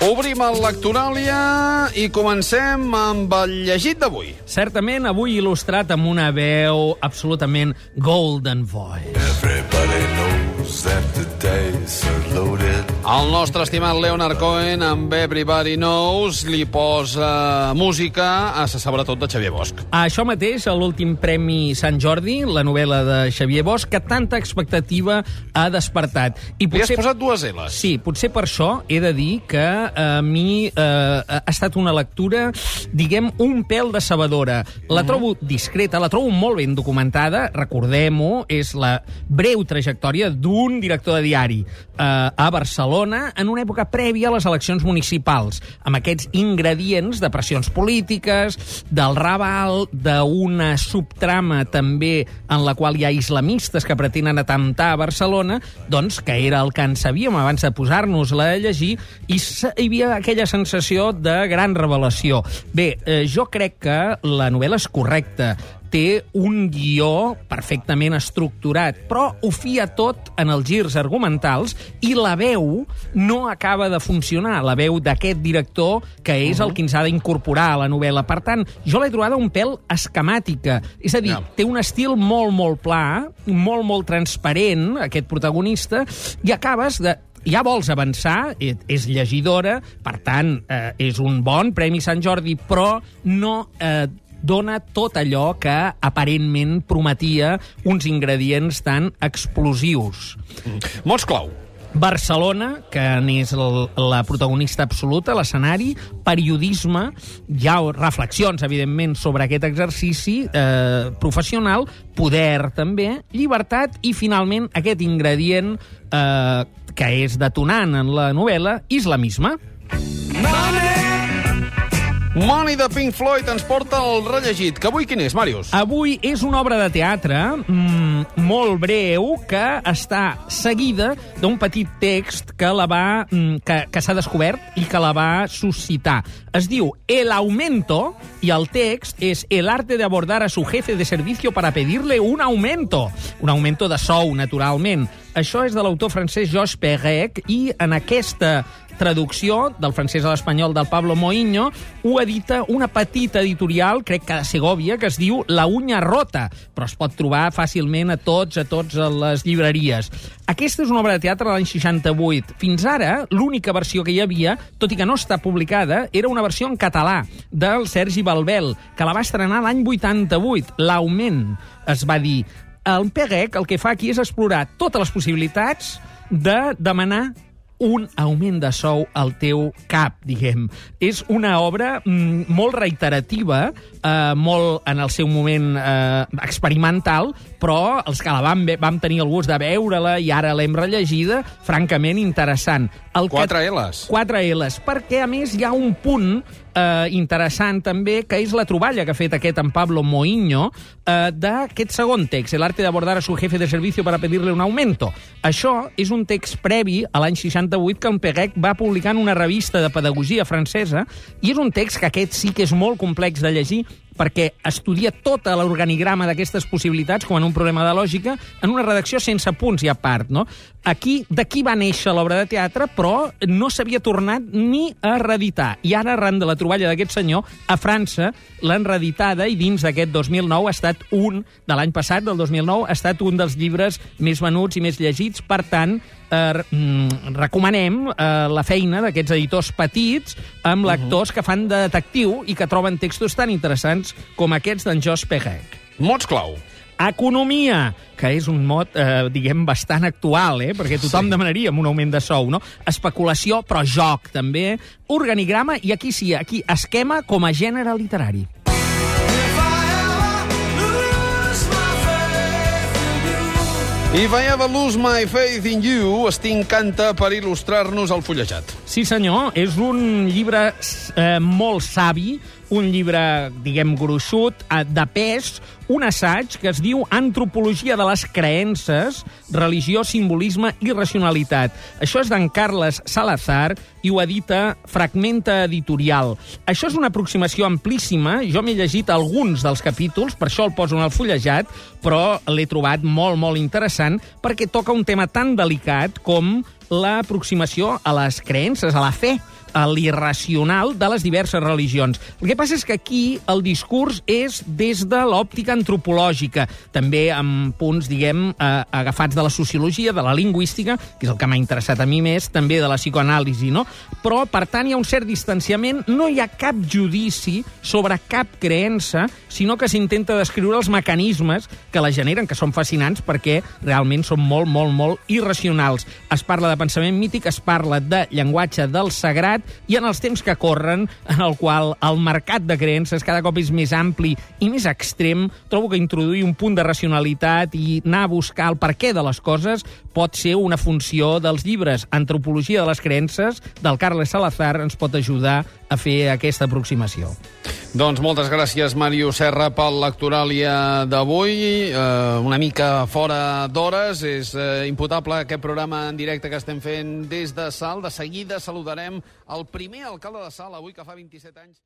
Obrim el Lectoràlia i comencem amb el llegit d'avui. Certament, avui il·lustrat amb una veu absolutament golden voice. Everybody knows El nostre estimat Leonard Cohen, amb Everybody Knows, li posa música a sa sobretot de Xavier Bosch. A això mateix, a l'últim Premi Sant Jordi, la novel·la de Xavier Bosch, que tanta expectativa ha despertat. I Li has posat dues L's. Sí, potser per això he de dir que eh, a mi eh, ha estat una lectura, diguem, un pèl decebedora. La trobo discreta, la trobo molt ben documentada, recordem-ho, és la breu trajectòria d'un director de diari eh, a Barcelona en una època prèvia a les eleccions municipals, amb aquests ingredients de pressions polítiques, del Raval, d'una subtrama també en la qual hi ha islamistes que pretenen atemptar a Barcelona, doncs que era el que en sabíem abans de posar-nos-la a llegir, i hi havia aquella sensació de gran revelació. Bé, eh, jo crec que la novel·la és correcta, té un guió perfectament estructurat, però ho fia tot en els girs argumentals i la veu no acaba de funcionar, la veu d'aquest director que és el que ens ha d'incorporar a la novel·la. Per tant, jo l'he trobada un pèl esquemàtica. És a dir, Ja. té un estil molt, molt pla, molt, molt transparent, aquest protagonista, i acabes de ja vols avançar, és llegidora, per tant, eh, és un bon Premi Sant Jordi, però no eh, dona tot allò que aparentment prometia uns ingredients tan explosius. Mots clau. Barcelona, que n'és la protagonista absoluta, l'escenari, periodisme, hi ha reflexions, evidentment, sobre aquest exercici eh, professional, poder, també, llibertat i, finalment, aquest ingredient eh, que és detonant en la novel·la, islamisme. Money de Pink Floyd ens porta el rellegit. Que avui quin és, Màrius? Avui és una obra de teatre mm, molt breu que està seguida d'un petit text que la va mm, que, que s'ha descobert i que la va suscitar. Es diu El aumento i el text és El arte de abordar a su jefe de servicio para pedirle un aumento. Un aumento de sou, naturalment. Això és de l'autor francès Georges Perec i en aquesta traducció del francès a l'espanyol del Pablo Moinho, ho edita una petita editorial, crec que de Segovia, que es diu La unya rota, però es pot trobar fàcilment a tots, a tots les llibreries. Aquesta és una obra de teatre de l'any 68. Fins ara, l'única versió que hi havia, tot i que no està publicada, era una versió en català del Sergi Balbel, que la va estrenar l'any 88. L'augment, es va dir. El Perec el que fa aquí és explorar totes les possibilitats de demanar un augment de sou al teu cap, diguem. És una obra mm, molt reiterativa, eh, molt en el seu moment eh, experimental, però els que la vam, vam tenir el gust de veure-la i ara l'hem rellegida, francament interessant. El Quatre L's. Quatre L's, perquè a més hi ha un punt eh, interessant també, que és la troballa que ha fet aquest en Pablo Moinho eh, d'aquest segon text, el arte de abordar a su jefe de servicio para pedirle un aumento. Això és un text previ a l'any 68 que en Perec va publicar en una revista de pedagogia francesa i és un text que aquest sí que és molt complex de llegir perquè estudia tot l'organigrama d'aquestes possibilitats, com en un problema de lògica, en una redacció sense punts i a part. No? Aquí, d'aquí va néixer l'obra de teatre, però no s'havia tornat ni a reeditar. I ara, arran de la troballa d'aquest senyor, a França l'han reeditada i dins d'aquest 2009 ha estat un, de l'any passat, del 2009, ha estat un dels llibres més venuts i més llegits. Per tant, eh, mm, recomanem eh, la feina d'aquests editors petits amb lectors que fan de detectiu i que troben textos tan interessants com aquests d'en Jos Perec. Mots clau. Economia, que és un mot, eh, diguem, bastant actual, eh? perquè tothom sí. demanaria un augment de sou, no? Especulació, però joc, també. Organigrama, i aquí sí, aquí esquema com a gènere literari. I ever lose my faith in you, Sting canta per il·lustrar-nos el fullejat. Sí, senyor, és un llibre eh, molt savi, un llibre, diguem, gruixut, eh, de pes, un assaig que es diu Antropologia de les creences, religió, simbolisme i racionalitat. Això és d'en Carles Salazar i ho edita Fragmenta Editorial. Això és una aproximació amplíssima. Jo m'he llegit alguns dels capítols, per això el poso en el fullejat, però l'he trobat molt, molt interessant perquè toca un tema tan delicat com l'aproximació a les creences, a la fe. A l'irracional de les diverses religions. El que passa és que aquí el discurs és des de l'òptica antropològica, també amb punts, diguem, eh, agafats de la sociologia, de la lingüística, que és el que m'ha interessat a mi més, també de la psicoanàlisi, no? Però, per tant, hi ha un cert distanciament, no hi ha cap judici sobre cap creença, sinó que s'intenta descriure els mecanismes que la generen, que són fascinants perquè realment són molt, molt, molt irracionals. Es parla de pensament mític, es parla de llenguatge del sagrat, i en els temps que corren, en el qual el mercat de creences cada cop és més ampli i més extrem, trobo que introduir un punt de racionalitat i anar a buscar el per què de les coses pot ser una funció dels llibres Antropologia de les creences, del Carles Salazar, ens pot ajudar a fer aquesta aproximació. Doncs moltes gràcies, Màrius Serra, pel lectoràlia d'avui. Eh, una mica fora d'hores. És eh, imputable aquest programa en directe que estem fent des de Salt. De seguida saludarem el primer alcalde de Salt, avui que fa 27 anys.